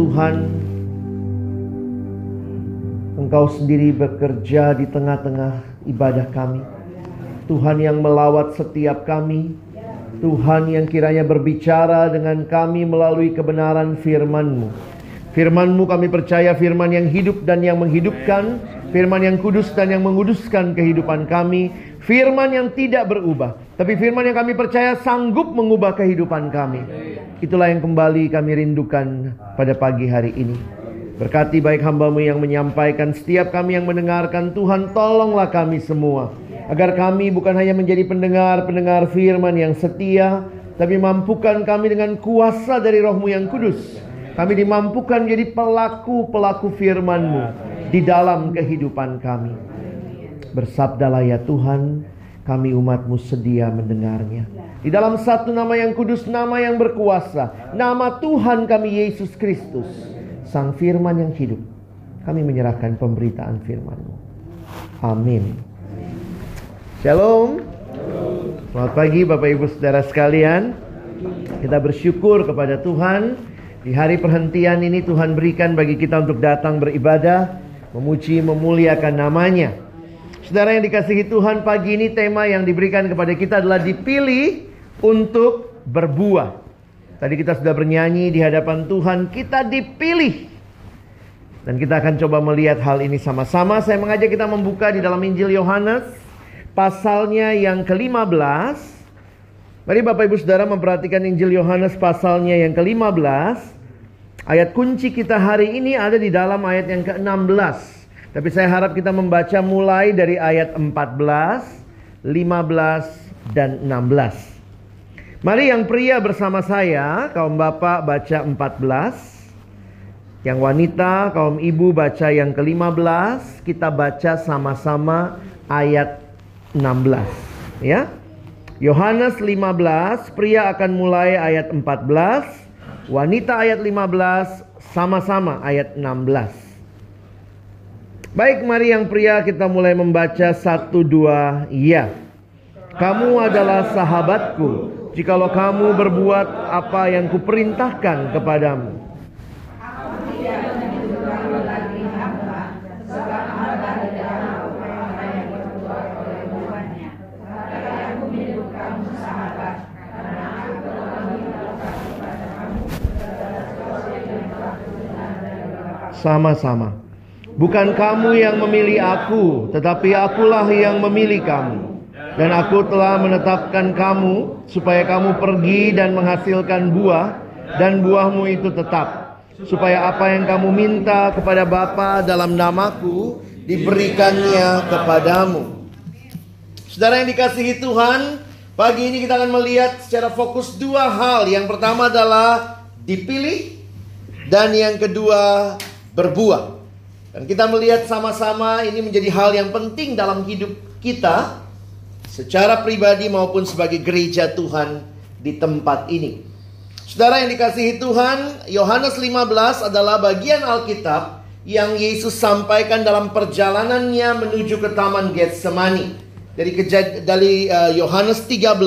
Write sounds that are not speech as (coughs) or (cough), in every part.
Tuhan Engkau sendiri bekerja di tengah-tengah ibadah kami. Tuhan yang melawat setiap kami. Tuhan yang kiranya berbicara dengan kami melalui kebenaran firman-Mu. Firman-Mu kami percaya firman yang hidup dan yang menghidupkan. Firman yang kudus dan yang menguduskan kehidupan kami. Firman yang tidak berubah. Tapi firman yang kami percaya sanggup mengubah kehidupan kami. Itulah yang kembali kami rindukan pada pagi hari ini. Berkati baik hambamu yang menyampaikan Setiap kami yang mendengarkan Tuhan tolonglah kami semua Agar kami bukan hanya menjadi pendengar-pendengar firman yang setia Tapi mampukan kami dengan kuasa dari rohmu yang kudus Kami dimampukan menjadi pelaku-pelaku firmanmu Di dalam kehidupan kami Bersabdalah ya Tuhan Kami umatmu sedia mendengarnya Di dalam satu nama yang kudus Nama yang berkuasa Nama Tuhan kami Yesus Kristus Sang firman yang hidup. Kami menyerahkan pemberitaan firman-Mu. Amin. Shalom. Selamat pagi Bapak Ibu Saudara sekalian. Kita bersyukur kepada Tuhan. Di hari perhentian ini Tuhan berikan bagi kita untuk datang beribadah. Memuji, memuliakan namanya. Saudara yang dikasihi Tuhan pagi ini tema yang diberikan kepada kita adalah dipilih untuk berbuah. Tadi kita sudah bernyanyi di hadapan Tuhan, kita dipilih. Dan kita akan coba melihat hal ini sama-sama. Saya mengajak kita membuka di dalam Injil Yohanes, pasalnya yang ke-15. Mari Bapak Ibu Saudara memperhatikan Injil Yohanes pasalnya yang ke-15. Ayat kunci kita hari ini ada di dalam ayat yang ke-16. Tapi saya harap kita membaca mulai dari ayat 14, 15, dan 16. Mari yang pria bersama saya, kaum bapak baca 14. Yang wanita, kaum ibu baca yang ke-15. Kita baca sama-sama ayat 16. Ya. Yohanes 15, pria akan mulai ayat 14. Wanita ayat 15, sama-sama ayat 16. Baik, mari yang pria kita mulai membaca satu dua iya. Kamu adalah sahabatku jikalau kamu berbuat apa yang kuperintahkan kepadamu. Sama-sama. Bukan kamu yang memilih aku, tetapi akulah yang memilih kamu dan aku telah menetapkan kamu supaya kamu pergi dan menghasilkan buah dan buahmu itu tetap supaya apa yang kamu minta kepada Bapa dalam namaku diberikannya kepadamu. Saudara yang dikasihi Tuhan, pagi ini kita akan melihat secara fokus dua hal. Yang pertama adalah dipilih dan yang kedua berbuah. Dan kita melihat sama-sama ini menjadi hal yang penting dalam hidup kita secara pribadi maupun sebagai gereja Tuhan di tempat ini. Saudara yang dikasihi Tuhan, Yohanes 15 adalah bagian Alkitab yang Yesus sampaikan dalam perjalanannya menuju ke Taman Getsemani. Dari dari uh, Yohanes 13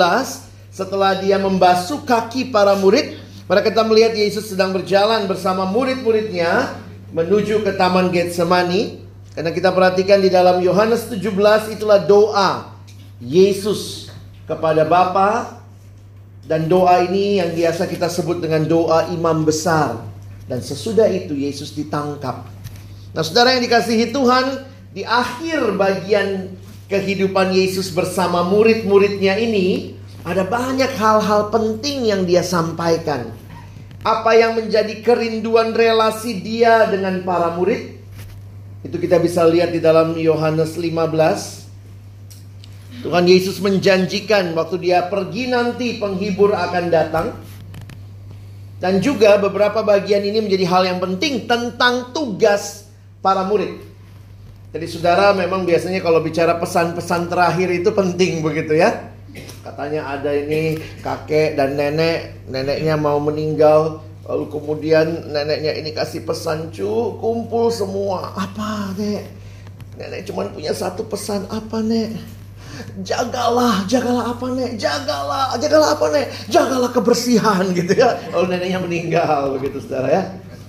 setelah dia membasuh kaki para murid, Pada kita melihat Yesus sedang berjalan bersama murid-muridnya menuju ke Taman Getsemani. Karena kita perhatikan di dalam Yohanes 17 itulah doa Yesus kepada Bapa dan doa ini yang biasa kita sebut dengan doa imam besar. Dan sesudah itu Yesus ditangkap. Nah saudara yang dikasihi Tuhan, di akhir bagian kehidupan Yesus bersama murid-muridnya ini, ada banyak hal-hal penting yang dia sampaikan. Apa yang menjadi kerinduan relasi dia dengan para murid? Itu kita bisa lihat di dalam Yohanes 15. Tuhan Yesus menjanjikan waktu dia pergi nanti penghibur akan datang. Dan juga beberapa bagian ini menjadi hal yang penting tentang tugas para murid. Jadi saudara memang biasanya kalau bicara pesan-pesan terakhir itu penting begitu ya. Katanya ada ini kakek dan nenek, neneknya mau meninggal, lalu kemudian neneknya ini kasih pesan cu, kumpul semua. Apa nek? Nenek cuma punya satu pesan apa nek? Jagalah, jagalah apa nek? Jagalah, jagalah apa nek? Jagalah kebersihan (laughs) gitu ya. Lalu neneknya meninggal begitu saudara ya.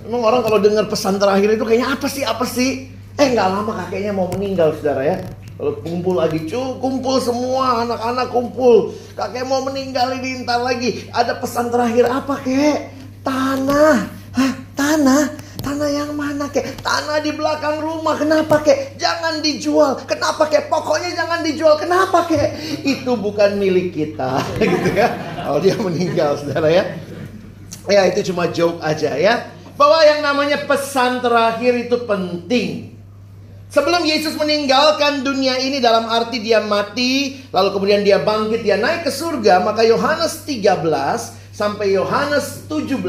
Memang orang kalau dengar pesan terakhir itu kayaknya apa sih apa sih? Eh nggak lama kakeknya mau meninggal saudara ya. Lalu kumpul lagi, cu, kumpul semua anak-anak kumpul. Kakek mau meninggal ini ntar lagi. Ada pesan terakhir apa kek? Tanah. Hah, tanah? Tanah yang mana kek? Tanah di belakang rumah. Kenapa kek? Jangan dijual. Kenapa kek? Pokoknya jangan dijual. Kenapa kek? Itu bukan milik kita. (laughs) gitu ya. Kalau dia meninggal saudara ya. Ya itu cuma joke aja ya. Bahwa yang namanya pesan terakhir itu penting. Sebelum Yesus meninggalkan dunia ini dalam arti dia mati, lalu kemudian dia bangkit, dia naik ke surga, maka Yohanes 13 sampai Yohanes 17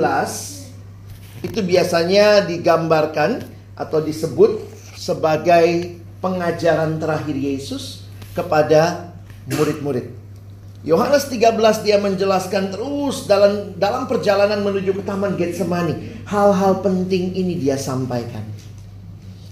itu biasanya digambarkan atau disebut sebagai pengajaran terakhir Yesus kepada murid-murid. Yohanes 13 dia menjelaskan terus dalam dalam perjalanan menuju ke Taman Getsemani. Hal-hal penting ini dia sampaikan.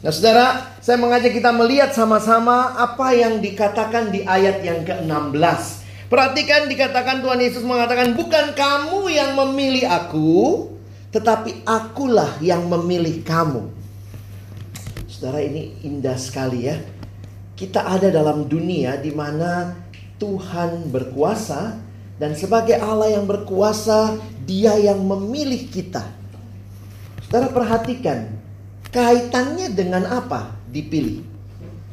Nah saudara, saya mengajak kita melihat sama-sama apa yang dikatakan di ayat yang ke-16. Perhatikan dikatakan Tuhan Yesus mengatakan bukan kamu yang memilih aku, tetapi akulah yang memilih kamu. Saudara ini indah sekali ya. Kita ada dalam dunia di mana Tuhan berkuasa dan sebagai Allah yang berkuasa, Dia yang memilih kita. Saudara perhatikan, Kaitannya dengan apa dipilih?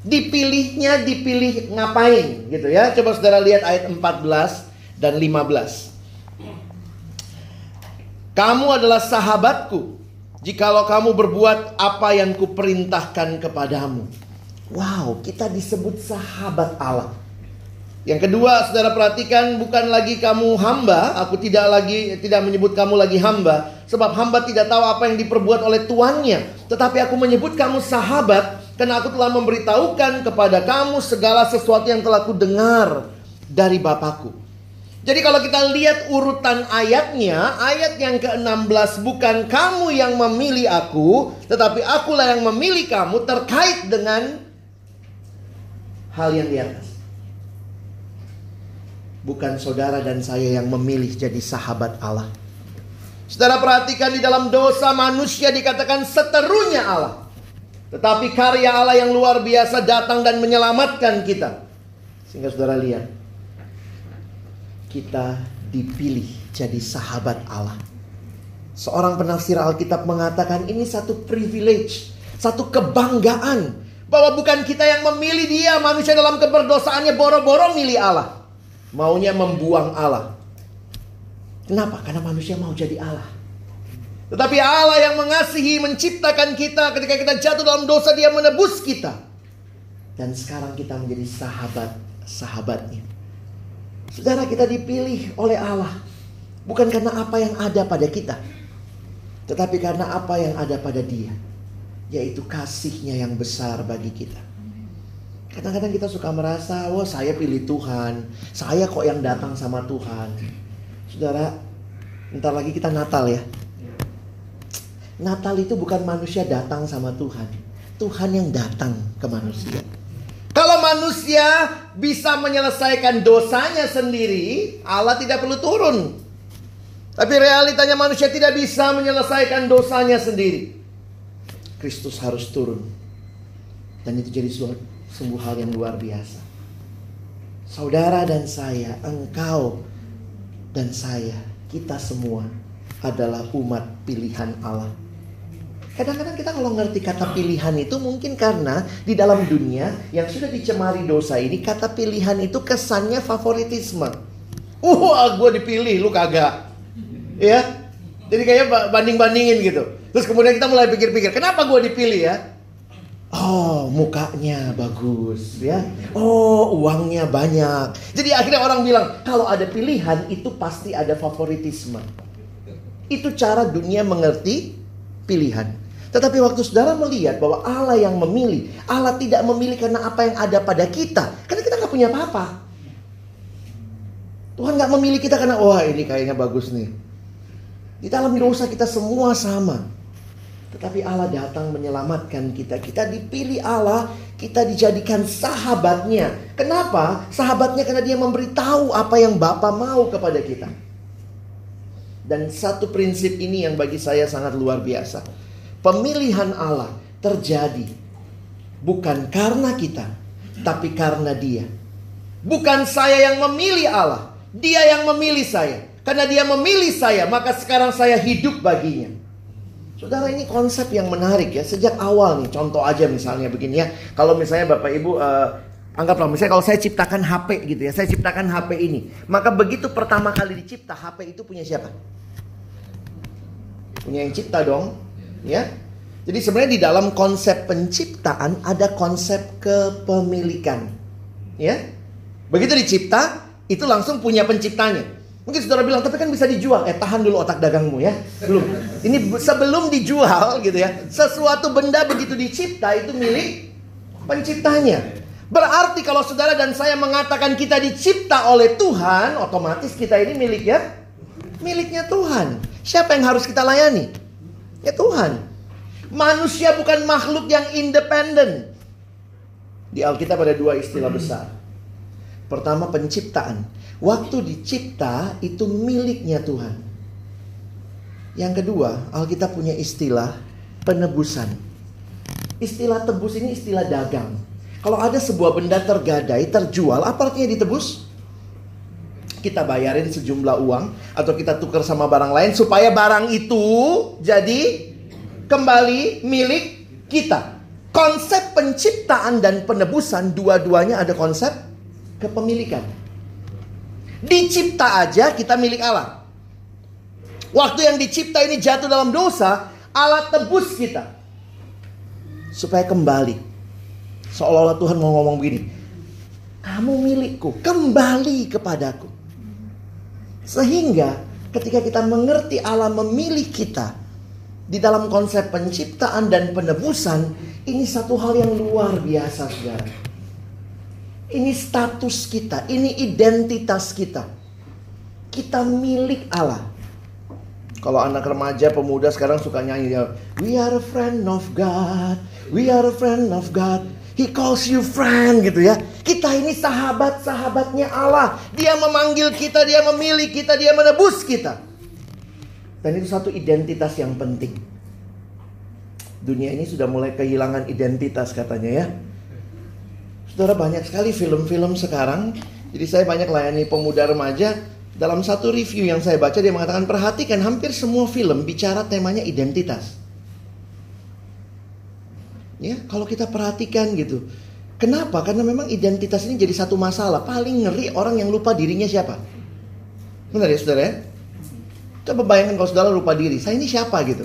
Dipilihnya dipilih ngapain gitu ya. Coba saudara lihat ayat 14 dan 15. Kamu adalah sahabatku jikalau kamu berbuat apa yang kuperintahkan kepadamu. Wow, kita disebut sahabat Allah. Yang kedua, saudara perhatikan bukan lagi kamu hamba, aku tidak lagi tidak menyebut kamu lagi hamba, sebab hamba tidak tahu apa yang diperbuat oleh tuannya, tetapi aku menyebut kamu sahabat karena aku telah memberitahukan kepada kamu segala sesuatu yang telah kudengar dari Bapakku. Jadi kalau kita lihat urutan ayatnya, ayat yang ke-16 bukan kamu yang memilih aku, tetapi akulah yang memilih kamu terkait dengan hal yang di atas bukan saudara dan saya yang memilih jadi sahabat Allah. Saudara perhatikan di dalam dosa manusia dikatakan seterunya Allah. Tetapi karya Allah yang luar biasa datang dan menyelamatkan kita. Sehingga saudara lihat. Kita dipilih jadi sahabat Allah. Seorang penafsir Alkitab mengatakan ini satu privilege. Satu kebanggaan. Bahwa bukan kita yang memilih dia. Manusia dalam keberdosaannya boro-boro milih Allah maunya membuang Allah. Kenapa? Karena manusia mau jadi Allah. Tetapi Allah yang mengasihi, menciptakan kita ketika kita jatuh dalam dosa, dia menebus kita. Dan sekarang kita menjadi sahabat-sahabatnya. Saudara kita dipilih oleh Allah. Bukan karena apa yang ada pada kita. Tetapi karena apa yang ada pada dia. Yaitu kasihnya yang besar bagi kita. Kadang-kadang kita suka merasa, wah saya pilih Tuhan, saya kok yang datang sama Tuhan. Saudara, ntar lagi kita Natal ya. Natal itu bukan manusia datang sama Tuhan. Tuhan yang datang ke manusia. Kalau manusia bisa menyelesaikan dosanya sendiri, Allah tidak perlu turun. Tapi realitanya manusia tidak bisa menyelesaikan dosanya sendiri. Kristus harus turun. Dan itu jadi sungguh hal yang luar biasa. Saudara dan saya, engkau dan saya, kita semua adalah umat pilihan Allah. Kadang-kadang kita kalau ngerti kata pilihan itu mungkin karena di dalam dunia yang sudah dicemari dosa ini kata pilihan itu kesannya favoritisme. Wah, gue dipilih, lu kagak. Ya, jadi kayak banding-bandingin gitu. Terus kemudian kita mulai pikir-pikir, kenapa gue dipilih ya? Oh, mukanya bagus ya. Oh, uangnya banyak. Jadi akhirnya orang bilang, kalau ada pilihan itu pasti ada favoritisme. Itu cara dunia mengerti pilihan. Tetapi waktu saudara melihat bahwa Allah yang memilih, Allah tidak memilih karena apa yang ada pada kita. Karena kita nggak punya apa-apa. Tuhan nggak memilih kita karena wah ini kayaknya bagus nih. Di dalam dosa kita semua sama. Tetapi Allah datang menyelamatkan kita. Kita dipilih Allah, kita dijadikan sahabatnya. Kenapa? Sahabatnya karena dia memberitahu apa yang Bapa mau kepada kita. Dan satu prinsip ini yang bagi saya sangat luar biasa. Pemilihan Allah terjadi bukan karena kita, tapi karena Dia. Bukan saya yang memilih Allah, Dia yang memilih saya. Karena Dia memilih saya, maka sekarang saya hidup baginya. Saudara ini konsep yang menarik ya sejak awal nih contoh aja misalnya begini ya kalau misalnya bapak ibu uh, anggaplah misalnya kalau saya ciptakan HP gitu ya saya ciptakan HP ini maka begitu pertama kali dicipta HP itu punya siapa punya yang cipta dong, ya. Jadi sebenarnya di dalam konsep penciptaan ada konsep kepemilikan, ya. Begitu dicipta, itu langsung punya penciptanya. Mungkin saudara bilang, tapi kan bisa dijual. Eh tahan dulu otak dagangmu ya. Belum. Ini sebelum dijual gitu ya. Sesuatu benda begitu dicipta itu milik penciptanya. Berarti kalau saudara dan saya mengatakan kita dicipta oleh Tuhan, otomatis kita ini miliknya miliknya Tuhan. Siapa yang harus kita layani? Ya Tuhan. Manusia bukan makhluk yang independen. Di Alkitab ada dua istilah besar. Pertama penciptaan. Waktu dicipta itu miliknya Tuhan. Yang kedua, Alkitab punya istilah penebusan. Istilah tebus ini istilah dagang. Kalau ada sebuah benda tergadai, terjual, apa artinya ditebus? kita bayarin sejumlah uang atau kita tukar sama barang lain supaya barang itu jadi kembali milik kita. Konsep penciptaan dan penebusan dua-duanya ada konsep kepemilikan. Dicipta aja kita milik Allah. Waktu yang dicipta ini jatuh dalam dosa, Allah tebus kita. Supaya kembali. Seolah-olah Tuhan mau ngomong begini. Kamu milikku, kembali kepadaku. Sehingga ketika kita mengerti Allah memilih kita di dalam konsep penciptaan dan penebusan, ini satu hal yang luar biasa, saudara. Ini status kita, ini identitas kita. Kita milik Allah. Kalau anak remaja, pemuda sekarang suka nyanyi ya, We are a friend of God, we are a friend of God. He calls you friend gitu ya. Kita ini sahabat-sahabatnya Allah. Dia memanggil kita, dia memilih kita, dia menebus kita. Dan itu satu identitas yang penting. Dunia ini sudah mulai kehilangan identitas katanya ya. Saudara banyak sekali film-film sekarang. Jadi saya banyak layani pemuda remaja. Dalam satu review yang saya baca dia mengatakan perhatikan hampir semua film bicara temanya identitas. Ya, kalau kita perhatikan gitu. Kenapa? Karena memang identitas ini jadi satu masalah. Paling ngeri orang yang lupa dirinya siapa. Benar ya saudara ya? Coba bayangkan kalau saudara lupa diri. Saya ini siapa gitu.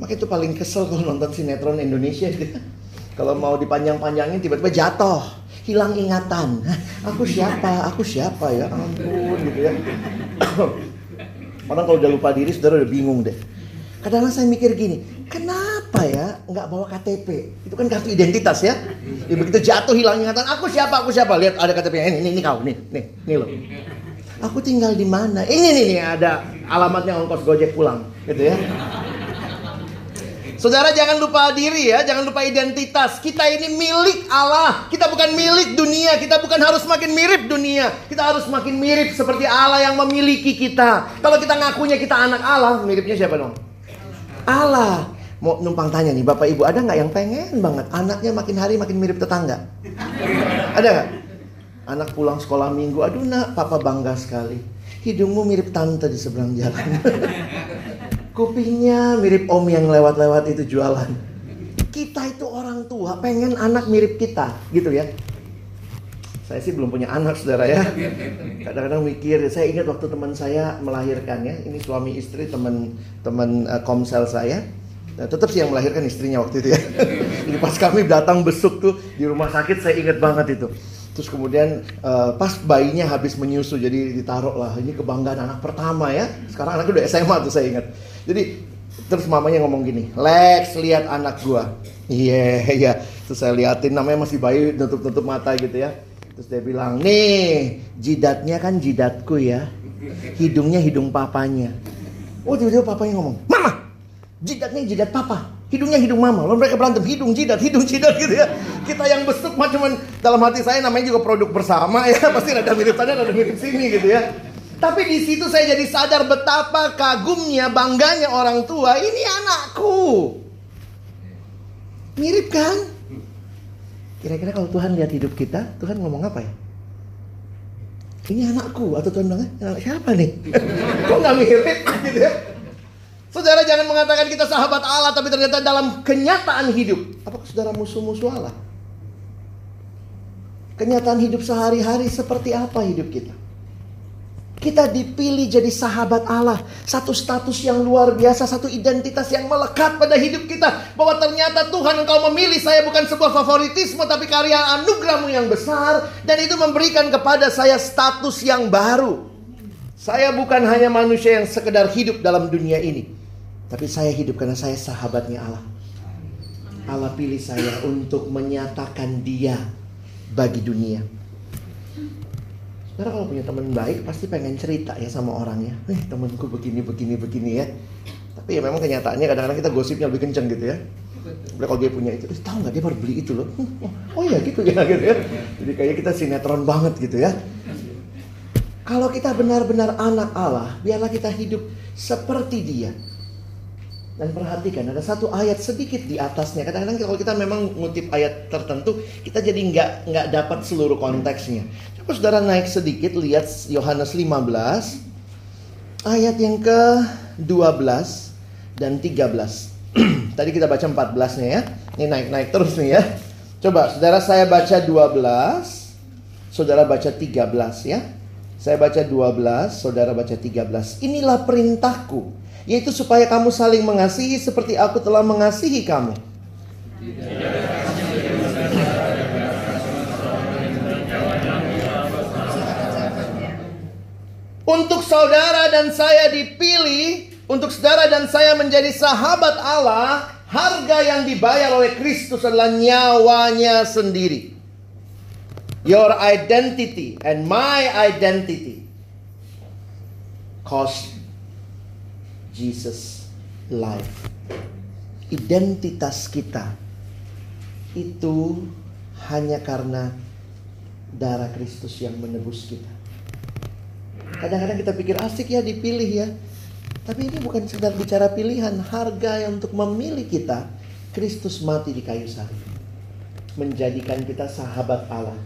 Maka itu paling kesel kalau nonton sinetron Indonesia gitu. Kalau mau dipanjang-panjangin tiba-tiba jatuh. Hilang ingatan. Aku siapa? Aku siapa ya? Ampun gitu ya. (coughs) Orang kalau udah lupa diri saudara udah bingung deh. Kadang-kadang saya mikir gini, kenapa ya nggak bawa KTP? Itu kan kartu identitas ya. ya begitu jatuh hilang ingatan, aku siapa, aku siapa? Lihat ada KTP ini, ini, ini kau, nih, nih, nih loh. Aku tinggal di mana? Ini nih, nih ada alamatnya ongkos Gojek pulang, gitu ya. Saudara jangan lupa diri ya, jangan lupa identitas. Kita ini milik Allah. Kita bukan milik dunia. Kita bukan harus makin mirip dunia. Kita harus makin mirip seperti Allah yang memiliki kita. Kalau kita ngakunya kita anak Allah, miripnya siapa dong? Allah. Mau numpang tanya nih, Bapak Ibu ada nggak yang pengen banget anaknya makin hari makin mirip tetangga? Ada nggak? Anak pulang sekolah minggu, aduh nak, papa bangga sekali. Hidungmu mirip tante di seberang jalan. (laughs) Kupingnya mirip om yang lewat-lewat itu jualan. Kita itu orang tua pengen anak mirip kita, gitu ya. Saya sih belum punya anak saudara ya. Kadang-kadang mikir, saya ingat waktu teman saya melahirkan ya. Ini suami istri teman-teman uh, komsel saya. Nah, tetap sih yang melahirkan istrinya waktu itu ya. (laughs) Jadi pas kami datang besuk tuh di rumah sakit saya ingat banget itu. Terus kemudian uh, pas bayinya habis menyusu jadi ditaruh lah ini kebanggaan anak pertama ya. Sekarang anaknya udah SMA tuh saya ingat. Jadi terus mamanya ngomong gini, Lex lihat anak gua. Iya yeah, iya. Yeah. Terus saya liatin namanya masih bayi nutup-nutup mata gitu ya. Terus dia bilang, nih jidatnya kan jidatku ya. Hidungnya hidung papanya. Oh tiba-tiba papanya ngomong, Mama jidatnya jidat papa hidungnya hidung mama. Lalu mereka berantem hidung jidat, hidung jidat gitu ya. Kita yang besuk macam dalam hati saya namanya juga produk bersama ya. (laughs) Pasti ada mirip sana, ada mirip sini gitu ya. Tapi di situ saya jadi sadar betapa kagumnya, bangganya orang tua. Ini anakku. Mirip kan? Kira-kira kalau Tuhan lihat hidup kita, Tuhan ngomong apa ya? Ini anakku atau Tuhan bilang, anak siapa nih? (laughs) Kok nggak mirip gitu ya? Saudara jangan mengatakan kita sahabat Allah tapi ternyata dalam kenyataan hidup. Apakah saudara musuh-musuh Allah? Kenyataan hidup sehari-hari seperti apa hidup kita? Kita dipilih jadi sahabat Allah. Satu status yang luar biasa, satu identitas yang melekat pada hidup kita. Bahwa ternyata Tuhan engkau memilih saya bukan sebuah favoritisme tapi karya anugerahmu yang besar. Dan itu memberikan kepada saya status yang baru. Saya bukan hanya manusia yang sekedar hidup dalam dunia ini. Tapi saya hidup karena saya sahabatnya Allah. Allah pilih saya untuk menyatakan dia bagi dunia. Karena kalau punya teman baik pasti pengen cerita ya sama orangnya. Eh temanku begini begini begini ya. Tapi ya memang kenyataannya kadang-kadang kita gosipnya lebih kenceng gitu ya. Tapi kalau dia punya itu, eh, tahu nggak dia baru beli itu loh. Oh ya gitu ya (laughs) gitu ya. Jadi kayak kita sinetron banget gitu ya. Kalau kita benar-benar anak Allah, biarlah kita hidup seperti dia. Dan perhatikan ada satu ayat sedikit di atasnya. Kadang-kadang kalau kita memang ngutip ayat tertentu, kita jadi nggak nggak dapat seluruh konteksnya. Coba saudara naik sedikit lihat Yohanes 15 ayat yang ke 12 dan 13. (clears throat) Tadi kita baca 14-nya ya. Ini naik-naik terus nih ya. Coba saudara saya baca 12, saudara baca 13 ya. Saya baca 12, saudara baca 13. Inilah perintahku yaitu supaya kamu saling mengasihi seperti aku telah mengasihi kamu. Untuk saudara dan saya dipilih, untuk saudara dan saya menjadi sahabat Allah, harga yang dibayar oleh Kristus adalah nyawanya sendiri. Your identity and my identity cost Jesus life. Identitas kita itu hanya karena darah Kristus yang menebus kita. Kadang-kadang kita pikir asik ya dipilih ya. Tapi ini bukan sekedar bicara pilihan, harga yang untuk memilih kita. Kristus mati di kayu salib. Menjadikan kita sahabat Allah.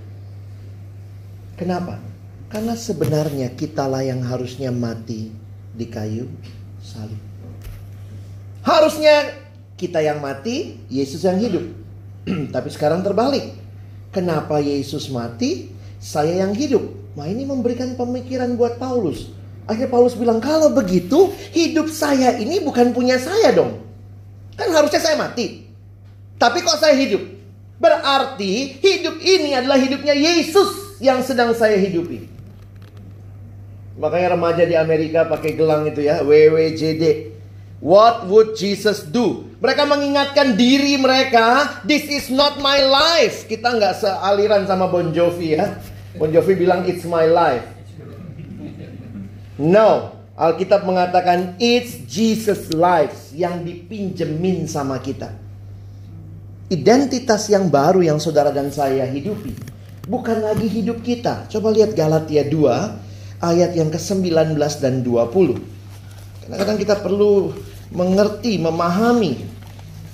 Kenapa? Karena sebenarnya kitalah yang harusnya mati di kayu salib. Harusnya kita yang mati, Yesus yang hidup. (clears throat) Tapi sekarang terbalik. Kenapa Yesus mati, saya yang hidup? Nah ini memberikan pemikiran buat Paulus. Akhirnya Paulus bilang, kalau begitu hidup saya ini bukan punya saya dong. Kan harusnya saya mati. Tapi kok saya hidup? Berarti hidup ini adalah hidupnya Yesus yang sedang saya hidupi. Makanya remaja di Amerika pakai gelang itu ya, WWJD. What would Jesus do? Mereka mengingatkan diri mereka, this is not my life. Kita nggak sealiran sama Bon Jovi ya. Bon Jovi bilang it's my life. No, Alkitab mengatakan it's Jesus life yang dipinjemin sama kita. Identitas yang baru yang saudara dan saya hidupi. Bukan lagi hidup kita. Coba lihat Galatia 2 ayat yang ke-19 dan 20. Kadang-kadang kita perlu mengerti, memahami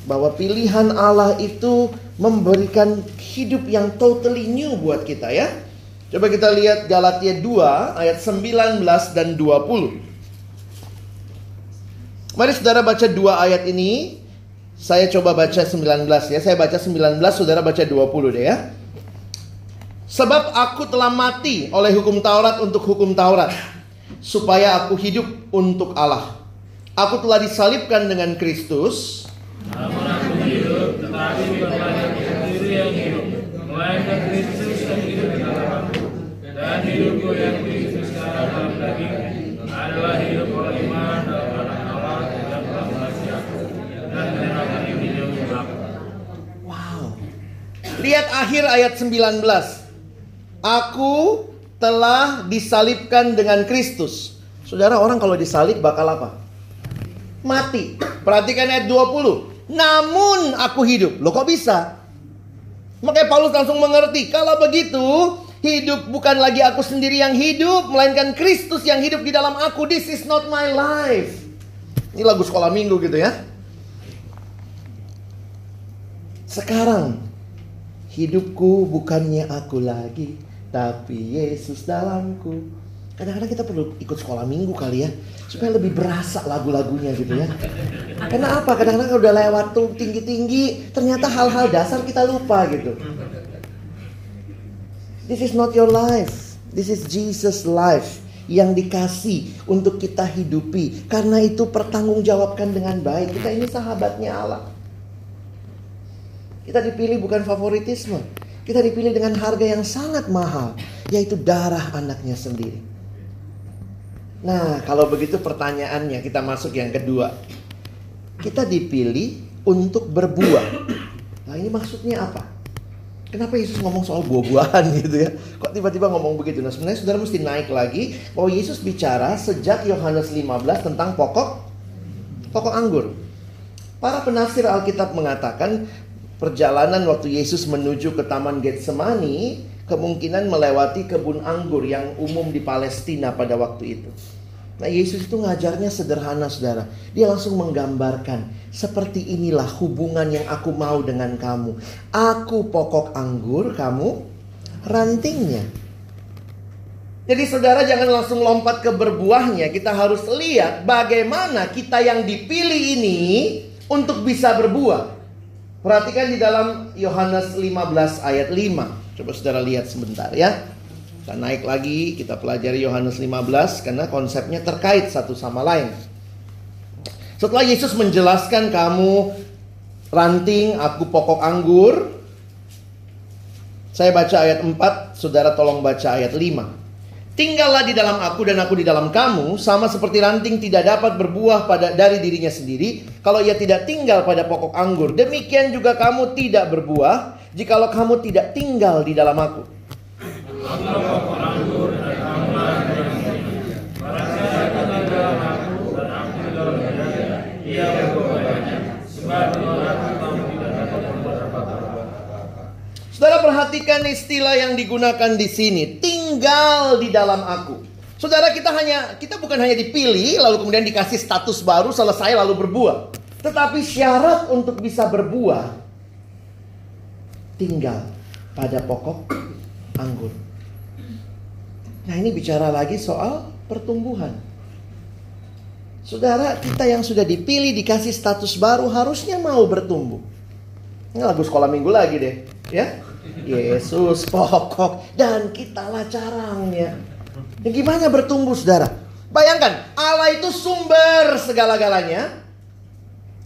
bahwa pilihan Allah itu memberikan hidup yang totally new buat kita ya. Coba kita lihat Galatia 2 ayat 19 dan 20. Mari saudara baca dua ayat ini. Saya coba baca 19 ya. Saya baca 19, saudara baca 20 deh ya. Sebab aku telah mati oleh hukum Taurat untuk hukum Taurat. Supaya aku hidup untuk Allah. Aku telah disalibkan dengan Kristus. Namun aku hidup, tetapi bukan lagi sendiri yang hidup. Melainkan Kristus yang hidup di dalam aku. Dan hidupku yang sekarang dalam daging adalah hidup oleh iman dalam anak Wow. Lihat akhir ayat 19. Aku telah disalibkan dengan Kristus. Saudara, orang kalau disalib bakal apa? Mati. Perhatikan ayat 20. Namun aku hidup. Loh kok bisa? Makanya Paulus langsung mengerti. Kalau begitu, hidup bukan lagi aku sendiri yang hidup. Melainkan Kristus yang hidup di dalam aku. This is not my life. Ini lagu sekolah minggu gitu ya. Sekarang hidupku bukannya aku lagi, tapi Yesus dalamku. Kadang-kadang kita perlu ikut sekolah minggu kali ya, supaya lebih berasa lagu-lagunya gitu ya. Karena apa? Kadang-kadang udah lewat tuh tinggi-tinggi, ternyata hal-hal dasar kita lupa gitu. This is not your life. This is Jesus life yang dikasih untuk kita hidupi. Karena itu pertanggungjawabkan dengan baik. Kita ini sahabatnya Allah. Kita dipilih bukan favoritisme. Kita dipilih dengan harga yang sangat mahal, yaitu darah anaknya sendiri. Nah, kalau begitu pertanyaannya kita masuk yang kedua. Kita dipilih untuk berbuah. Nah, ini maksudnya apa? Kenapa Yesus ngomong soal buah-buahan (laughs) gitu ya? Kok tiba-tiba ngomong begitu? Nah, sebenarnya saudara mesti naik lagi bahwa Yesus bicara sejak Yohanes 15 tentang pokok pokok anggur. Para penafsir Alkitab mengatakan perjalanan waktu Yesus menuju ke Taman Getsemani kemungkinan melewati kebun anggur yang umum di Palestina pada waktu itu. Nah Yesus itu ngajarnya sederhana saudara. Dia langsung menggambarkan seperti inilah hubungan yang aku mau dengan kamu. Aku pokok anggur, kamu rantingnya. Jadi saudara jangan langsung lompat ke berbuahnya. Kita harus lihat bagaimana kita yang dipilih ini untuk bisa berbuah. Perhatikan di dalam Yohanes 15 ayat 5. Coba saudara lihat sebentar ya. Kita naik lagi, kita pelajari Yohanes 15 karena konsepnya terkait satu sama lain. Setelah Yesus menjelaskan kamu ranting, aku pokok anggur. Saya baca ayat 4, saudara tolong baca ayat 5. Tinggallah di dalam aku dan aku di dalam kamu, sama seperti ranting tidak dapat berbuah pada dari dirinya sendiri kalau ia tidak tinggal pada pokok anggur. Demikian juga kamu tidak berbuah jikalau kamu tidak tinggal di dalam aku. Saudara perhatikan istilah yang digunakan di sini, tinggal di dalam aku. Saudara kita hanya kita bukan hanya dipilih lalu kemudian dikasih status baru selesai lalu berbuah. Tetapi syarat untuk bisa berbuah tinggal pada pokok anggur. Nah, ini bicara lagi soal pertumbuhan. Saudara, kita yang sudah dipilih dikasih status baru harusnya mau bertumbuh. Ini lagu sekolah minggu lagi deh, ya. Yesus pokok dan kitalah carangnya. Ya, gimana bertumbuh saudara? Bayangkan Allah itu sumber segala-galanya.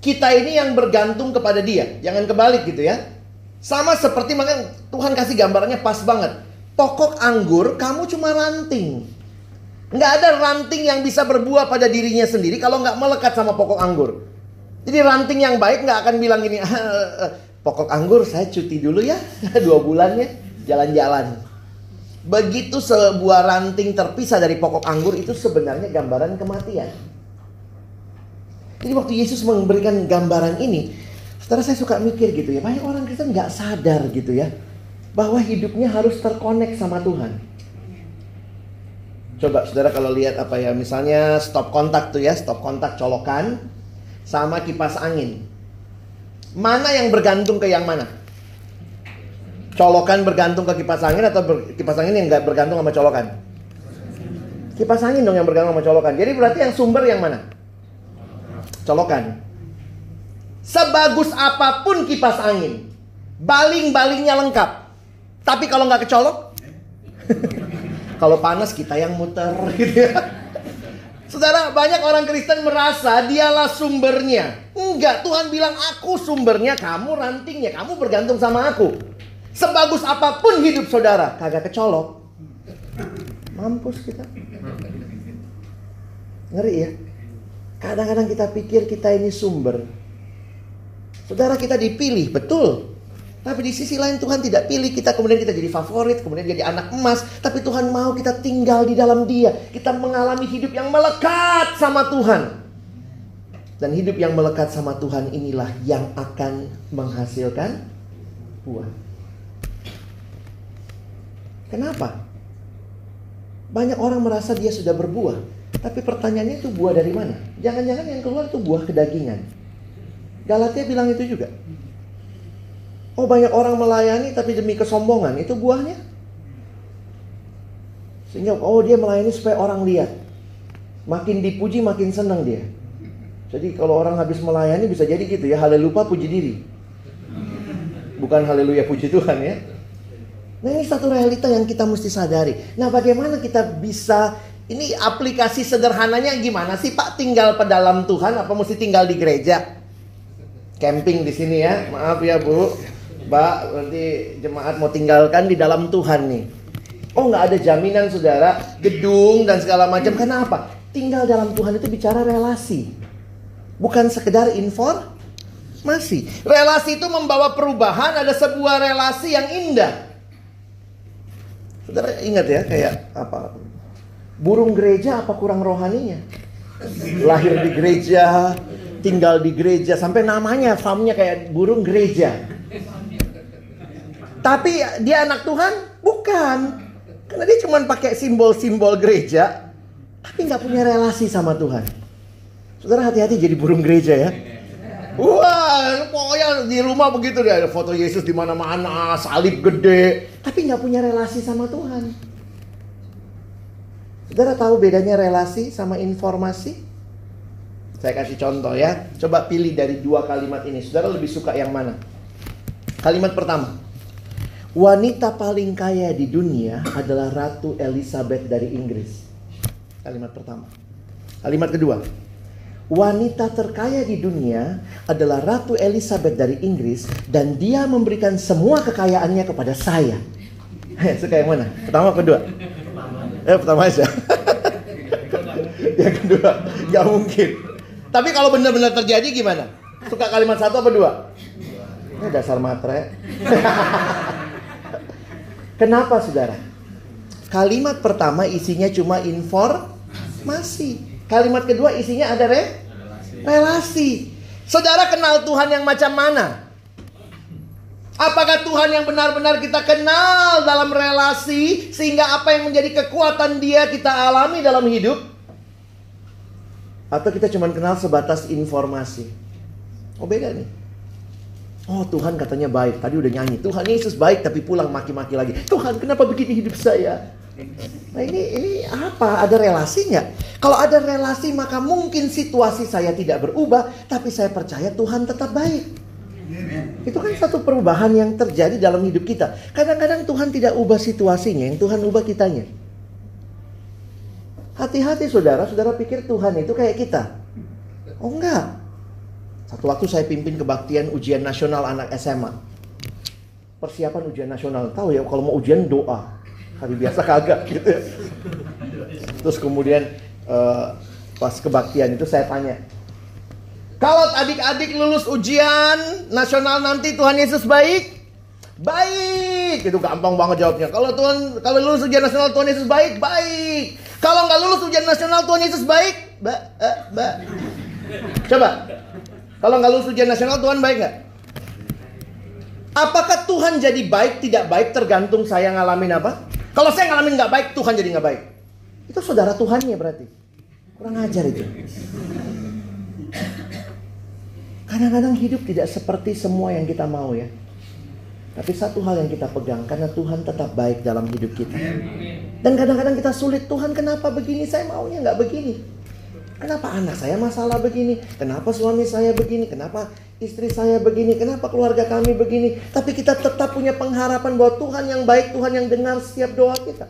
Kita ini yang bergantung kepada dia. Jangan kebalik gitu ya. Sama seperti makanya Tuhan kasih gambarannya pas banget. Pokok anggur kamu cuma ranting. Nggak ada ranting yang bisa berbuah pada dirinya sendiri kalau nggak melekat sama pokok anggur. Jadi ranting yang baik nggak akan bilang gini, (laughs) pokok anggur saya cuti dulu ya (laughs) dua bulannya jalan-jalan. Begitu sebuah ranting terpisah dari pokok anggur itu sebenarnya gambaran kematian. Jadi waktu Yesus memberikan gambaran ini, setelah saya suka mikir gitu ya, banyak orang Kristen nggak sadar gitu ya, bahwa hidupnya harus terkonek sama Tuhan. Coba saudara kalau lihat apa ya, misalnya stop kontak tuh ya, stop kontak colokan sama kipas angin. Mana yang bergantung ke yang mana? Colokan bergantung ke kipas angin atau ber, kipas angin yang nggak bergantung sama colokan? Kipas angin dong yang bergantung sama colokan. Jadi berarti yang sumber yang mana? Colokan. Sebagus apa pun kipas angin, baling-balingnya lengkap. Tapi kalau nggak kecolok, (laughs) Kalau panas kita yang muter (laughs) gitu ya. Saudara, banyak orang Kristen merasa dialah sumbernya. Enggak, Tuhan bilang aku sumbernya, kamu rantingnya, kamu bergantung sama aku. Sebagus apa pun hidup saudara, kagak kecolok. Mampus kita. Ngeri ya. Kadang-kadang kita pikir kita ini sumber. Saudara kita dipilih, betul. Tapi di sisi lain Tuhan tidak pilih kita kemudian kita jadi favorit, kemudian jadi anak emas. Tapi Tuhan mau kita tinggal di dalam dia. Kita mengalami hidup yang melekat sama Tuhan. Dan hidup yang melekat sama Tuhan inilah yang akan menghasilkan buah. Kenapa? Banyak orang merasa dia sudah berbuah. Tapi pertanyaannya itu buah dari mana? Jangan-jangan yang keluar itu buah kedagingan. Galatia bilang itu juga. Oh banyak orang melayani tapi demi kesombongan itu buahnya. Sehingga oh dia melayani supaya orang lihat. Makin dipuji makin senang dia. Jadi kalau orang habis melayani bisa jadi gitu ya, haleluya puji diri. Bukan haleluya puji Tuhan ya. Nah ini satu realita yang kita mesti sadari. Nah bagaimana kita bisa ini aplikasi sederhananya gimana sih Pak? Tinggal pedalam Tuhan apa mesti tinggal di gereja? Camping di sini ya, maaf ya Bu. Mbak, nanti jemaat mau tinggalkan di dalam Tuhan nih. Oh nggak ada jaminan saudara, gedung dan segala macam. Kenapa? Tinggal dalam Tuhan itu bicara relasi. Bukan sekedar informasi. Relasi itu membawa perubahan, ada sebuah relasi yang indah. Saudara ingat ya kayak apa? Burung gereja apa kurang rohaninya? Lahir di gereja, tinggal di gereja, sampai namanya farmnya kayak burung gereja. Tapi dia anak Tuhan? Bukan. Karena dia cuma pakai simbol-simbol gereja, tapi nggak punya relasi sama Tuhan. Saudara hati-hati jadi burung gereja ya. Wah, pokoknya di rumah begitu deh, ada foto Yesus di mana-mana, salib gede, tapi nggak punya relasi sama Tuhan. Saudara tahu bedanya relasi sama informasi? Saya kasih contoh ya. Coba pilih dari dua kalimat ini. Saudara lebih suka yang mana? Kalimat pertama. Wanita paling kaya di dunia adalah Ratu Elizabeth dari Inggris. Kalimat pertama. Kalimat kedua. Wanita terkaya di dunia adalah Ratu Elizabeth dari Inggris dan dia memberikan semua kekayaannya kepada saya. (laughs) Suka yang mana? Pertama apa kedua? Eh, pertama aja. (laughs) yang kedua, gak mungkin. Tapi kalau benar-benar terjadi gimana? Suka kalimat satu apa dua? Ini dasar matre. (laughs) Kenapa saudara? Kalimat pertama isinya cuma informasi. Kalimat kedua isinya ada re? relasi. Saudara kenal Tuhan yang macam mana? Apakah Tuhan yang benar-benar kita kenal dalam relasi sehingga apa yang menjadi kekuatan dia kita alami dalam hidup? Atau kita cuma kenal sebatas informasi? Oh beda nih. Oh Tuhan katanya baik. Tadi udah nyanyi. Tuhan Yesus baik tapi pulang maki-maki lagi. Tuhan kenapa begini hidup saya? Nah ini ini apa? Ada relasi nggak? Kalau ada relasi maka mungkin situasi saya tidak berubah. Tapi saya percaya Tuhan tetap baik. Itu kan satu perubahan yang terjadi dalam hidup kita. Kadang-kadang Tuhan tidak ubah situasinya, yang Tuhan ubah kitanya. Hati-hati saudara, saudara pikir Tuhan itu kayak kita. Oh enggak, satu waktu saya pimpin kebaktian ujian nasional anak SMA. Persiapan ujian nasional. Tahu ya kalau mau ujian doa. Hari biasa kagak gitu. Terus kemudian uh, pas kebaktian itu saya tanya. Kalau adik-adik lulus ujian nasional nanti Tuhan Yesus baik? Baik. Itu gampang banget jawabnya. Kalau Tuhan kalau lulus ujian nasional Tuhan Yesus baik, baik. Kalau nggak lulus ujian nasional Tuhan Yesus baik, ba, eh, ba. Coba. Kalau nggak lulus ujian nasional Tuhan baik nggak? Apakah Tuhan jadi baik tidak baik tergantung saya ngalamin apa? Kalau saya ngalamin nggak baik, Tuhan jadi nggak baik. Itu saudara Tuhannya berarti. Kurang ajar itu. Kadang-kadang hidup tidak seperti semua yang kita mau ya. Tapi satu hal yang kita pegang karena Tuhan tetap baik dalam hidup kita. Dan kadang-kadang kita sulit, Tuhan kenapa begini? Saya maunya nggak begini. Kenapa anak saya masalah begini? Kenapa suami saya begini? Kenapa istri saya begini? Kenapa keluarga kami begini? Tapi kita tetap punya pengharapan bahwa Tuhan yang baik, Tuhan yang dengar setiap doa kita.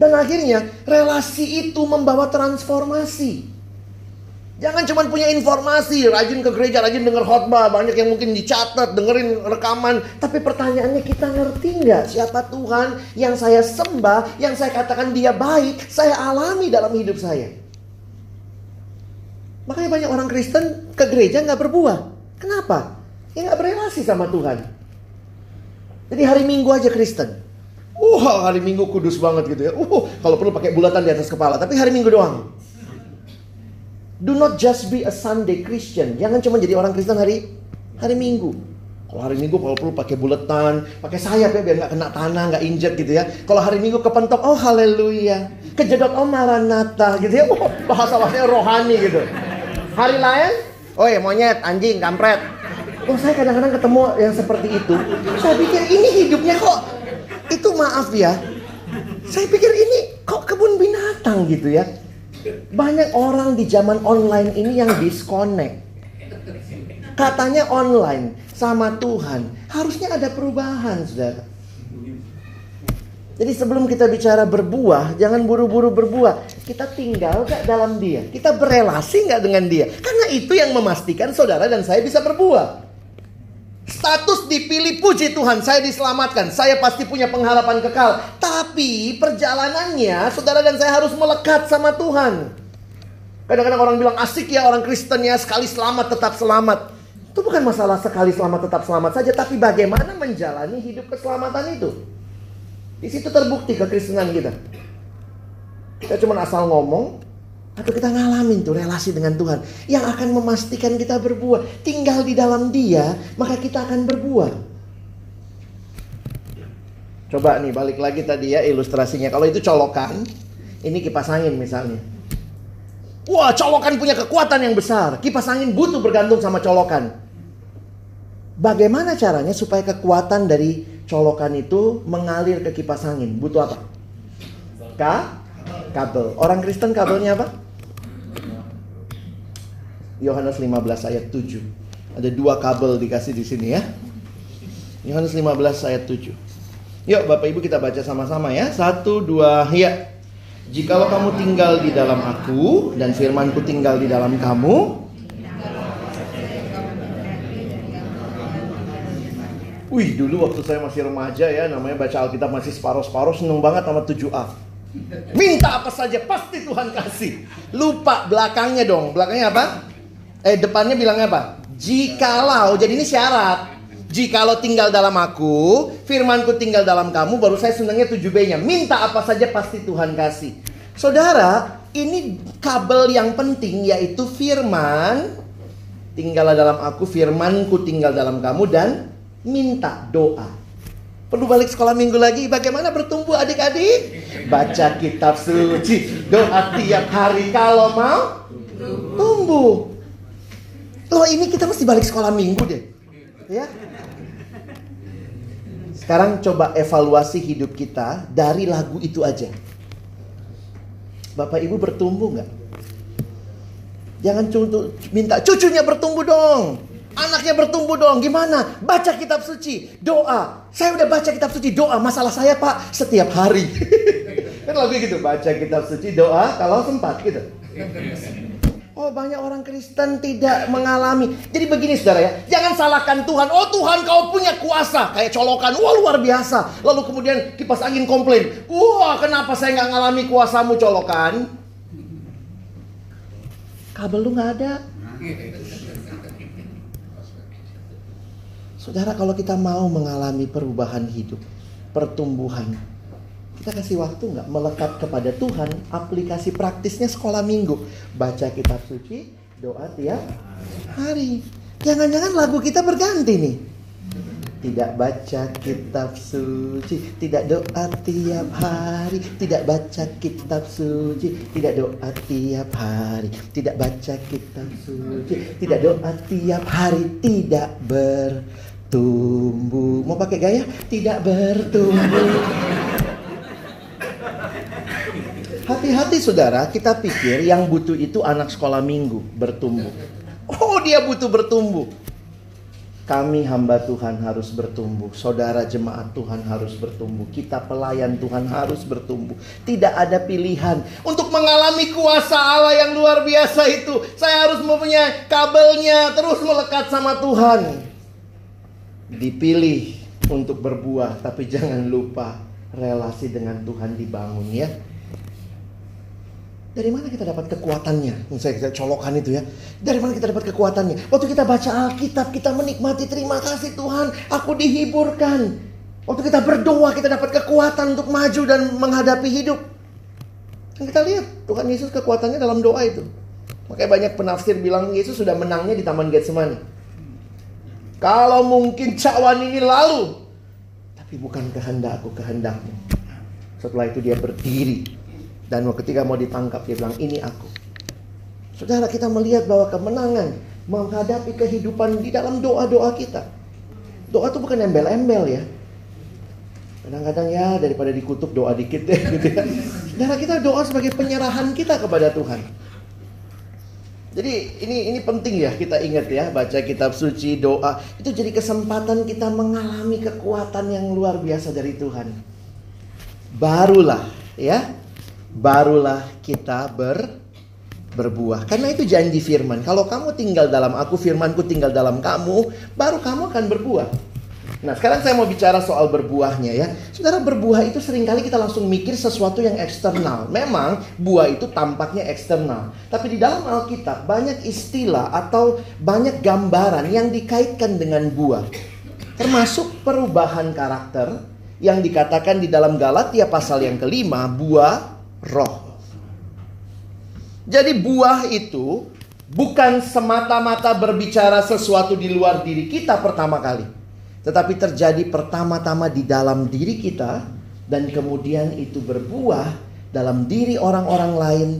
Dan akhirnya relasi itu membawa transformasi. Jangan cuma punya informasi, rajin ke gereja, rajin denger khotbah, banyak yang mungkin dicatat, dengerin rekaman. Tapi pertanyaannya kita ngerti nggak siapa Tuhan yang saya sembah, yang saya katakan dia baik, saya alami dalam hidup saya. Makanya banyak orang Kristen ke gereja nggak berbuah. Kenapa? Ya nggak berrelasi sama Tuhan. Jadi hari Minggu aja Kristen. Wah hari Minggu kudus banget gitu ya. Uh, kalau perlu pakai bulatan di atas kepala. Tapi hari Minggu doang. Do not just be a Sunday Christian. Jangan cuma jadi orang Kristen hari hari Minggu. Kalau hari Minggu kalau perlu pakai buletan, pakai sayap ya biar nggak kena tanah, nggak injek gitu ya. Kalau hari Minggu kepentok, oh haleluya. Kejedot oh maranatha gitu ya. Oh, bahasa bahasanya rohani gitu. Hari lain, oh ya monyet, anjing, kampret. Oh saya kadang-kadang ketemu yang seperti itu. Saya pikir ini hidupnya kok itu maaf ya. Saya pikir ini kok kebun binatang gitu ya. Banyak orang di zaman online ini yang disconnect. Katanya online sama Tuhan. Harusnya ada perubahan, saudara. Jadi sebelum kita bicara berbuah, jangan buru-buru berbuah. Kita tinggal gak dalam dia? Kita berelasi gak dengan dia? Karena itu yang memastikan saudara dan saya bisa berbuah. Status dipilih puji Tuhan, saya diselamatkan, saya pasti punya pengharapan kekal. Tapi perjalanannya saudara dan saya harus melekat sama Tuhan. Kadang-kadang orang bilang asik ya orang Kristen ya sekali selamat tetap selamat. Itu bukan masalah sekali selamat tetap selamat saja, tapi bagaimana menjalani hidup keselamatan itu. Di situ terbukti kekristenan kita. Kita cuma asal ngomong, atau kita ngalamin tuh relasi dengan Tuhan yang akan memastikan kita berbuah. Tinggal di dalam Dia, maka kita akan berbuah. Coba nih balik lagi tadi ya ilustrasinya. Kalau itu colokan, ini kipas angin misalnya. Wah, colokan punya kekuatan yang besar. Kipas angin butuh bergantung sama colokan. Bagaimana caranya supaya kekuatan dari colokan itu mengalir ke kipas angin? Butuh apa? Ka? Kabel. Orang Kristen kabelnya apa? Yohanes 15 ayat 7. Ada dua kabel dikasih di sini ya. Yohanes 15 ayat 7. Yuk Bapak Ibu kita baca sama-sama ya. Satu, dua, ya. Jikalau kamu tinggal di dalam aku dan firmanku tinggal di dalam kamu. Wih dulu waktu saya masih remaja ya namanya baca Alkitab masih separuh-separuh seneng banget sama 7A. Minta apa saja pasti Tuhan kasih. Lupa belakangnya dong. Belakangnya apa? Eh depannya bilangnya apa? Jikalau. Jadi ini syarat. Jikalau tinggal dalam aku, firmanku tinggal dalam kamu, baru saya senangnya 7B-nya. Minta apa saja pasti Tuhan kasih. Saudara, ini kabel yang penting yaitu firman. Tinggallah dalam aku, firmanku tinggal dalam kamu dan minta doa. Perlu balik sekolah minggu lagi bagaimana bertumbuh adik-adik? Baca kitab suci, doa tiap hari kalau mau tumbuh. Loh ini kita mesti balik sekolah minggu deh. Ya. Sekarang coba evaluasi hidup kita dari lagu itu aja. Bapak Ibu bertumbuh nggak? Jangan contoh minta cucunya bertumbuh dong. Anaknya bertumbuh dong. Gimana? Baca kitab suci, doa. Saya udah baca kitab suci, doa. Masalah saya Pak setiap hari. (laughs) kan lagu gitu, baca kitab suci, doa kalau sempat gitu. Oh banyak orang Kristen tidak mengalami. Jadi begini saudara ya, jangan salahkan Tuhan. Oh Tuhan kau punya kuasa. Kayak colokan, wah luar biasa. Lalu kemudian kipas angin komplain. Wah kenapa saya nggak ngalami kuasamu colokan? Kabel lu nggak ada. Saudara, kalau kita mau mengalami perubahan hidup, pertumbuhan, kita kasih waktu nggak melekat kepada Tuhan? Aplikasi praktisnya sekolah minggu, baca kitab suci, doa tiap hari. Jangan-jangan lagu kita berganti nih. Tidak baca kitab suci, tidak doa tiap hari, tidak baca kitab suci, tidak doa tiap hari, tidak baca kitab suci, tidak doa tiap hari, tidak bertumbuh. Mau pakai gaya? Tidak bertumbuh. Hati-hati saudara, kita pikir yang butuh itu anak sekolah minggu bertumbuh. Oh dia butuh bertumbuh. Kami hamba Tuhan harus bertumbuh. Saudara jemaat Tuhan harus bertumbuh. Kita pelayan Tuhan harus bertumbuh. Tidak ada pilihan. Untuk mengalami kuasa Allah yang luar biasa itu. Saya harus mempunyai kabelnya. Terus melekat sama Tuhan. Dipilih untuk berbuah. Tapi jangan lupa relasi dengan Tuhan dibangun ya. Dari mana kita dapat kekuatannya? Saya, saya colokan itu ya. Dari mana kita dapat kekuatannya? Waktu kita baca Alkitab, kita menikmati terima kasih Tuhan, aku dihiburkan. Waktu kita berdoa, kita dapat kekuatan untuk maju dan menghadapi hidup. Dan kita lihat Tuhan Yesus kekuatannya dalam doa itu. Makanya banyak penafsir bilang Yesus sudah menangnya di Taman Getsemani. Kalau mungkin cawan ini lalu, tapi bukan kehendakku, kehendakmu. Setelah itu dia berdiri dan ketika mau ditangkap dia bilang ini aku. Saudara kita melihat bahwa kemenangan menghadapi kehidupan di dalam doa-doa kita. Doa itu bukan embel-embel ya. Kadang-kadang ya daripada dikutuk doa dikit deh (laughs) gitu ya. Saudara kita doa sebagai penyerahan kita kepada Tuhan. Jadi ini ini penting ya kita ingat ya baca kitab suci doa itu jadi kesempatan kita mengalami kekuatan yang luar biasa dari Tuhan. Barulah ya barulah kita ber berbuah. Karena itu janji firman. Kalau kamu tinggal dalam aku, firmanku tinggal dalam kamu, baru kamu akan berbuah. Nah sekarang saya mau bicara soal berbuahnya ya. Saudara berbuah itu sering kali kita langsung mikir sesuatu yang eksternal. Memang buah itu tampaknya eksternal. Tapi di dalam Alkitab banyak istilah atau banyak gambaran yang dikaitkan dengan buah. Termasuk perubahan karakter yang dikatakan di dalam Galatia pasal yang kelima, buah roh. Jadi buah itu bukan semata-mata berbicara sesuatu di luar diri kita pertama kali. Tetapi terjadi pertama-tama di dalam diri kita dan kemudian itu berbuah dalam diri orang-orang lain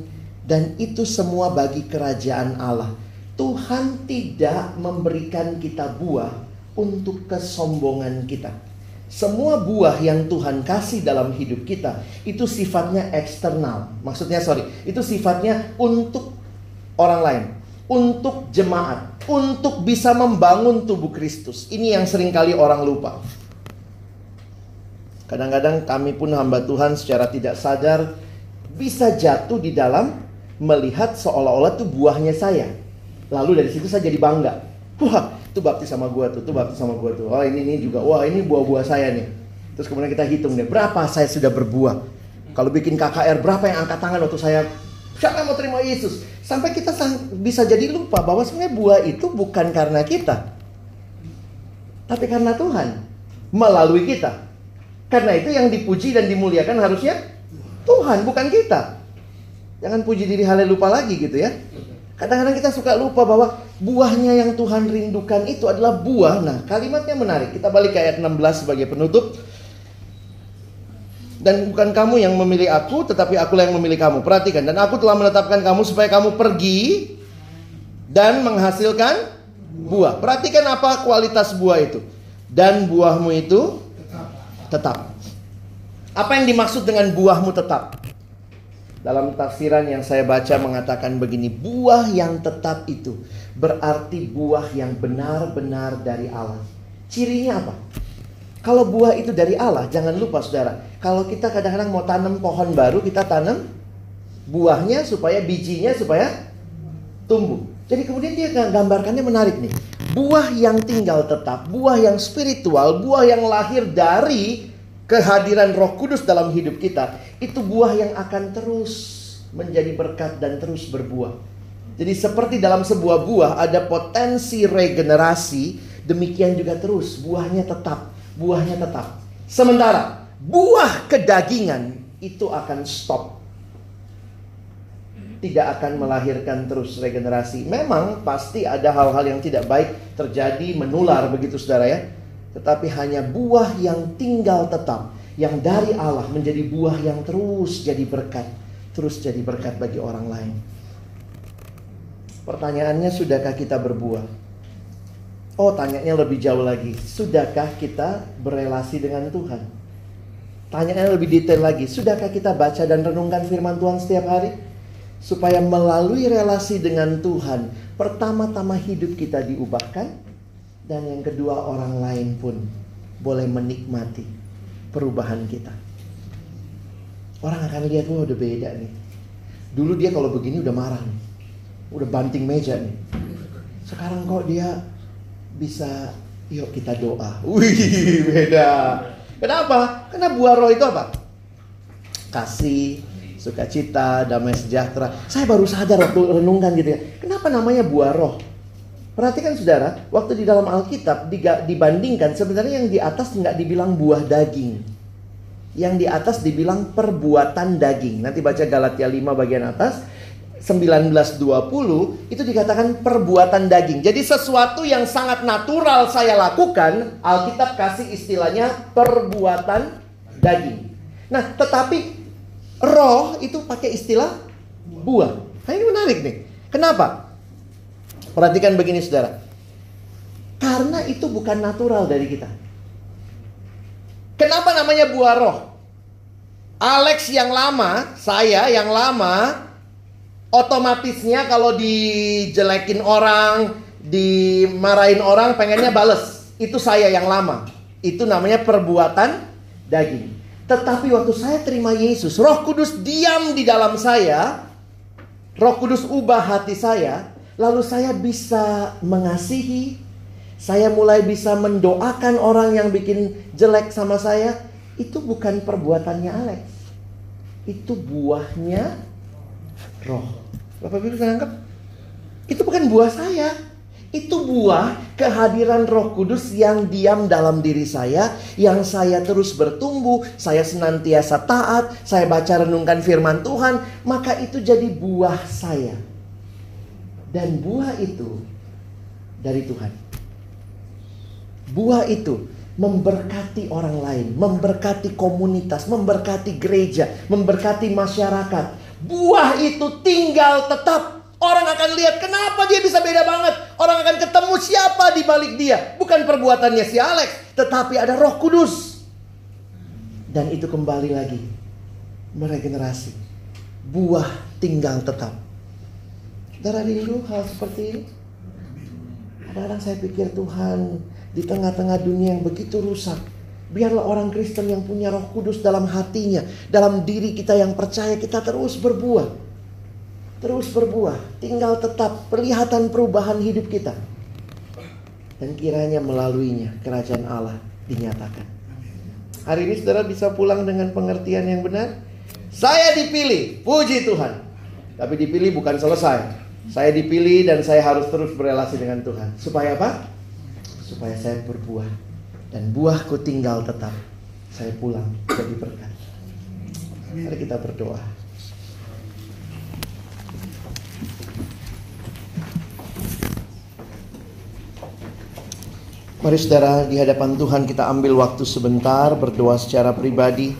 dan itu semua bagi kerajaan Allah. Tuhan tidak memberikan kita buah untuk kesombongan kita. Semua buah yang Tuhan kasih dalam hidup kita itu sifatnya eksternal. Maksudnya sorry, itu sifatnya untuk orang lain, untuk jemaat, untuk bisa membangun tubuh Kristus. Ini yang sering kali orang lupa. Kadang-kadang kami pun hamba Tuhan secara tidak sadar bisa jatuh di dalam melihat seolah-olah itu buahnya saya. Lalu dari situ saya jadi bangga. Wah, itu baptis sama gua tuh, itu baptis sama gua tuh. Oh ini ini juga, wah ini buah-buah saya nih. Terus kemudian kita hitung deh, berapa saya sudah berbuah. Kalau bikin KKR, berapa yang angkat tangan waktu saya, siapa mau terima Yesus? Sampai kita bisa jadi lupa bahwa sebenarnya buah itu bukan karena kita. Tapi karena Tuhan. Melalui kita. Karena itu yang dipuji dan dimuliakan harusnya Tuhan, bukan kita. Jangan puji diri hal lupa lagi gitu ya. Kadang-kadang kita suka lupa bahwa buahnya yang Tuhan rindukan itu adalah buah. Nah, kalimatnya menarik. Kita balik ke ayat 16 sebagai penutup. Dan bukan kamu yang memilih aku, tetapi akulah yang memilih kamu. Perhatikan, dan aku telah menetapkan kamu supaya kamu pergi dan menghasilkan buah. Perhatikan apa kualitas buah itu. Dan buahmu itu tetap. Apa yang dimaksud dengan buahmu tetap? Dalam tafsiran yang saya baca mengatakan begini, buah yang tetap itu berarti buah yang benar-benar dari Allah. Cirinya apa? Kalau buah itu dari Allah, jangan lupa saudara. Kalau kita kadang-kadang mau tanam pohon baru, kita tanam buahnya supaya bijinya supaya tumbuh. Jadi kemudian dia gambarkannya menarik nih. Buah yang tinggal tetap, buah yang spiritual, buah yang lahir dari kehadiran Roh Kudus dalam hidup kita, itu buah yang akan terus menjadi berkat dan terus berbuah. Jadi seperti dalam sebuah buah ada potensi regenerasi demikian juga terus buahnya tetap, buahnya tetap. Sementara buah kedagingan itu akan stop. Tidak akan melahirkan terus regenerasi. Memang pasti ada hal-hal yang tidak baik terjadi menular begitu saudara ya. Tetapi hanya buah yang tinggal tetap, yang dari Allah menjadi buah yang terus jadi berkat, terus jadi berkat bagi orang lain. Pertanyaannya sudahkah kita berbuah? Oh, tanyanya lebih jauh lagi. Sudahkah kita berelasi dengan Tuhan? Tanyanya lebih detail lagi. Sudahkah kita baca dan renungkan firman Tuhan setiap hari? Supaya melalui relasi dengan Tuhan, pertama-tama hidup kita diubahkan. Dan yang kedua orang lain pun boleh menikmati perubahan kita. Orang akan lihat, wah udah beda nih. Dulu dia kalau begini udah marah nih. Udah banting meja nih. Sekarang kok dia bisa yuk kita doa. (laughs) Wih, beda. Kenapa? Karena buah roh itu apa? Kasih, sukacita, damai sejahtera. Saya baru sadar waktu renungkan gitu ya. Kenapa namanya buah roh? Perhatikan saudara, waktu di dalam Alkitab dibandingkan sebenarnya yang di atas nggak dibilang buah daging. Yang di atas dibilang perbuatan daging. Nanti baca Galatia 5 bagian atas. 1920 itu dikatakan perbuatan daging. Jadi sesuatu yang sangat natural saya lakukan, Alkitab kasih istilahnya perbuatan daging. Nah, tetapi roh itu pakai istilah buah. Nah, ini menarik nih. Kenapa? Perhatikan begini saudara. Karena itu bukan natural dari kita. Kenapa namanya buah roh? Alex yang lama, saya yang lama, otomatisnya kalau dijelekin orang, dimarahin orang, pengennya bales. Itu saya yang lama. Itu namanya perbuatan daging. Tetapi waktu saya terima Yesus, Roh Kudus diam di dalam saya. Roh Kudus ubah hati saya, lalu saya bisa mengasihi. Saya mulai bisa mendoakan orang yang bikin jelek sama saya. Itu bukan perbuatannya Alex. Itu buahnya roh. Bapak Ibu bisa nangkep? Itu bukan buah saya. Itu buah kehadiran Roh Kudus yang diam dalam diri saya, yang saya terus bertumbuh, saya senantiasa taat, saya baca renungkan firman Tuhan, maka itu jadi buah saya. Dan buah itu dari Tuhan. Buah itu memberkati orang lain, memberkati komunitas, memberkati gereja, memberkati masyarakat, Buah itu tinggal tetap. Orang akan lihat kenapa dia bisa beda banget. Orang akan ketemu siapa di balik dia. Bukan perbuatannya si Alex, tetapi ada Roh Kudus. Dan itu kembali lagi meregenerasi. Buah tinggal tetap. Saudara rindu hal seperti ini? Kadang-kadang saya pikir Tuhan di tengah-tengah dunia yang begitu rusak Biarlah orang Kristen yang punya roh kudus dalam hatinya. Dalam diri kita yang percaya kita terus berbuah. Terus berbuah. Tinggal tetap perlihatan perubahan hidup kita. Dan kiranya melaluinya kerajaan Allah dinyatakan. Hari ini saudara bisa pulang dengan pengertian yang benar. Saya dipilih, puji Tuhan. Tapi dipilih bukan selesai. Saya dipilih dan saya harus terus berelasi dengan Tuhan. Supaya apa? Supaya saya berbuah dan buahku tinggal tetap. Saya pulang jadi berkat. Mari kita berdoa. Mari saudara di hadapan Tuhan kita ambil waktu sebentar berdoa secara pribadi.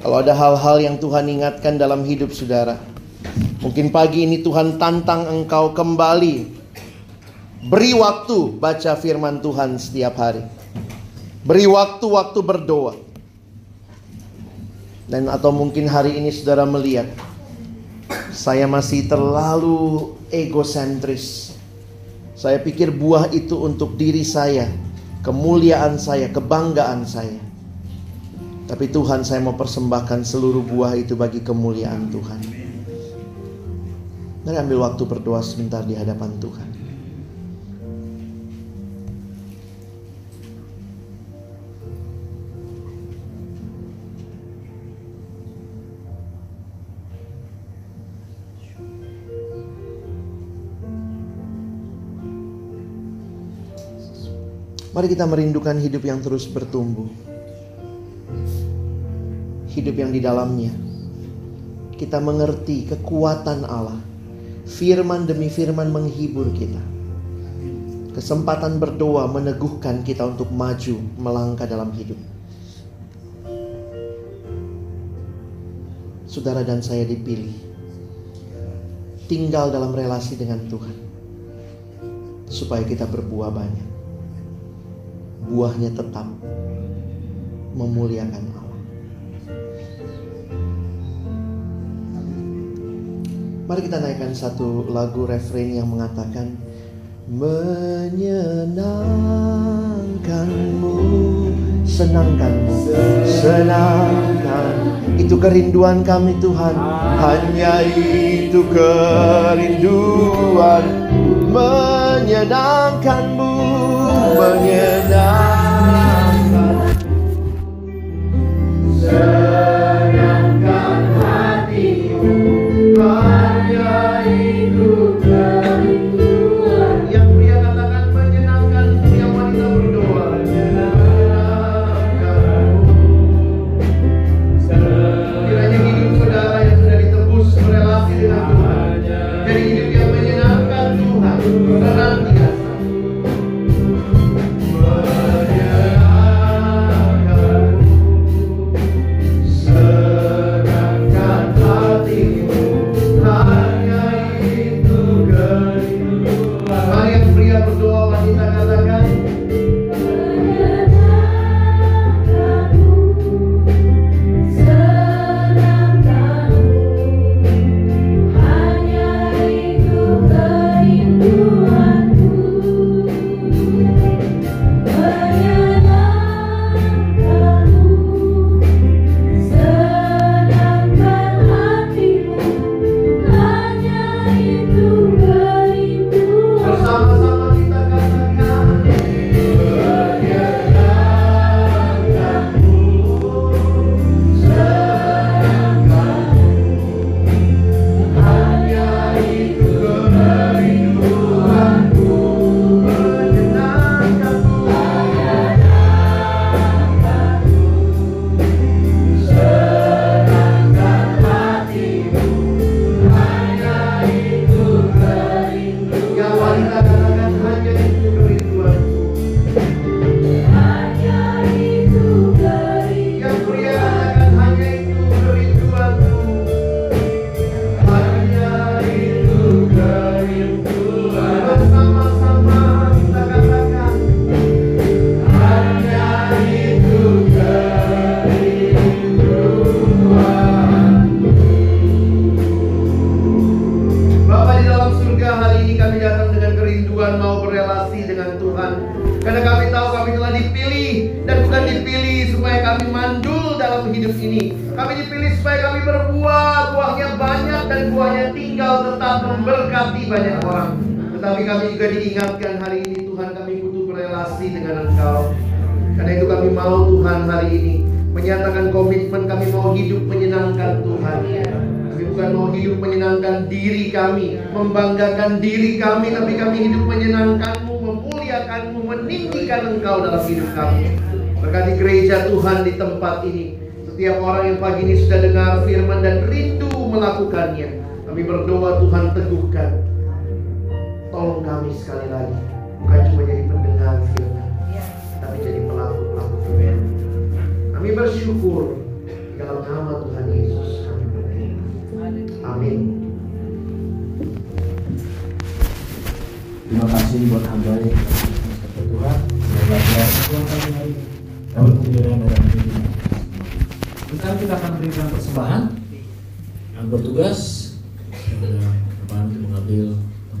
Kalau ada hal-hal yang Tuhan ingatkan dalam hidup saudara. Mungkin pagi ini Tuhan tantang engkau kembali. Beri waktu baca firman Tuhan setiap hari. Beri waktu-waktu berdoa. Dan atau mungkin hari ini saudara melihat saya masih terlalu egosentris. Saya pikir buah itu untuk diri saya, kemuliaan saya, kebanggaan saya. Tapi Tuhan saya mau persembahkan seluruh buah itu bagi kemuliaan Tuhan. Mari ambil waktu berdoa sebentar di hadapan Tuhan. Mari kita merindukan hidup yang terus bertumbuh. Hidup yang di dalamnya kita mengerti kekuatan Allah. Firman demi firman menghibur kita. Kesempatan berdoa meneguhkan kita untuk maju melangkah dalam hidup. Saudara dan saya dipilih tinggal dalam relasi dengan Tuhan supaya kita berbuah banyak. Buahnya tetap memuliakan Allah. Mari kita naikkan satu lagu refrain yang mengatakan menyenangkanmu senangkanmu senangkan. Itu kerinduan kami Tuhan. Hanya itu kerinduan. Menyenangkanmu menyenangkan hidup menyenangkan diri kami, membanggakan diri kami, tapi kami hidup menyenangkanmu, memuliakanmu, meninggikan engkau dalam hidup kami. Berkati gereja Tuhan di tempat ini. Setiap orang yang pagi ini sudah dengar firman dan rindu melakukannya. Kami berdoa Tuhan teguhkan. Tolong kami sekali lagi. Bukan cuma jadi pendengar firman. Tapi jadi pelaku-pelaku firman. Kami bersyukur dalam nama Tuhan Yesus. Amin.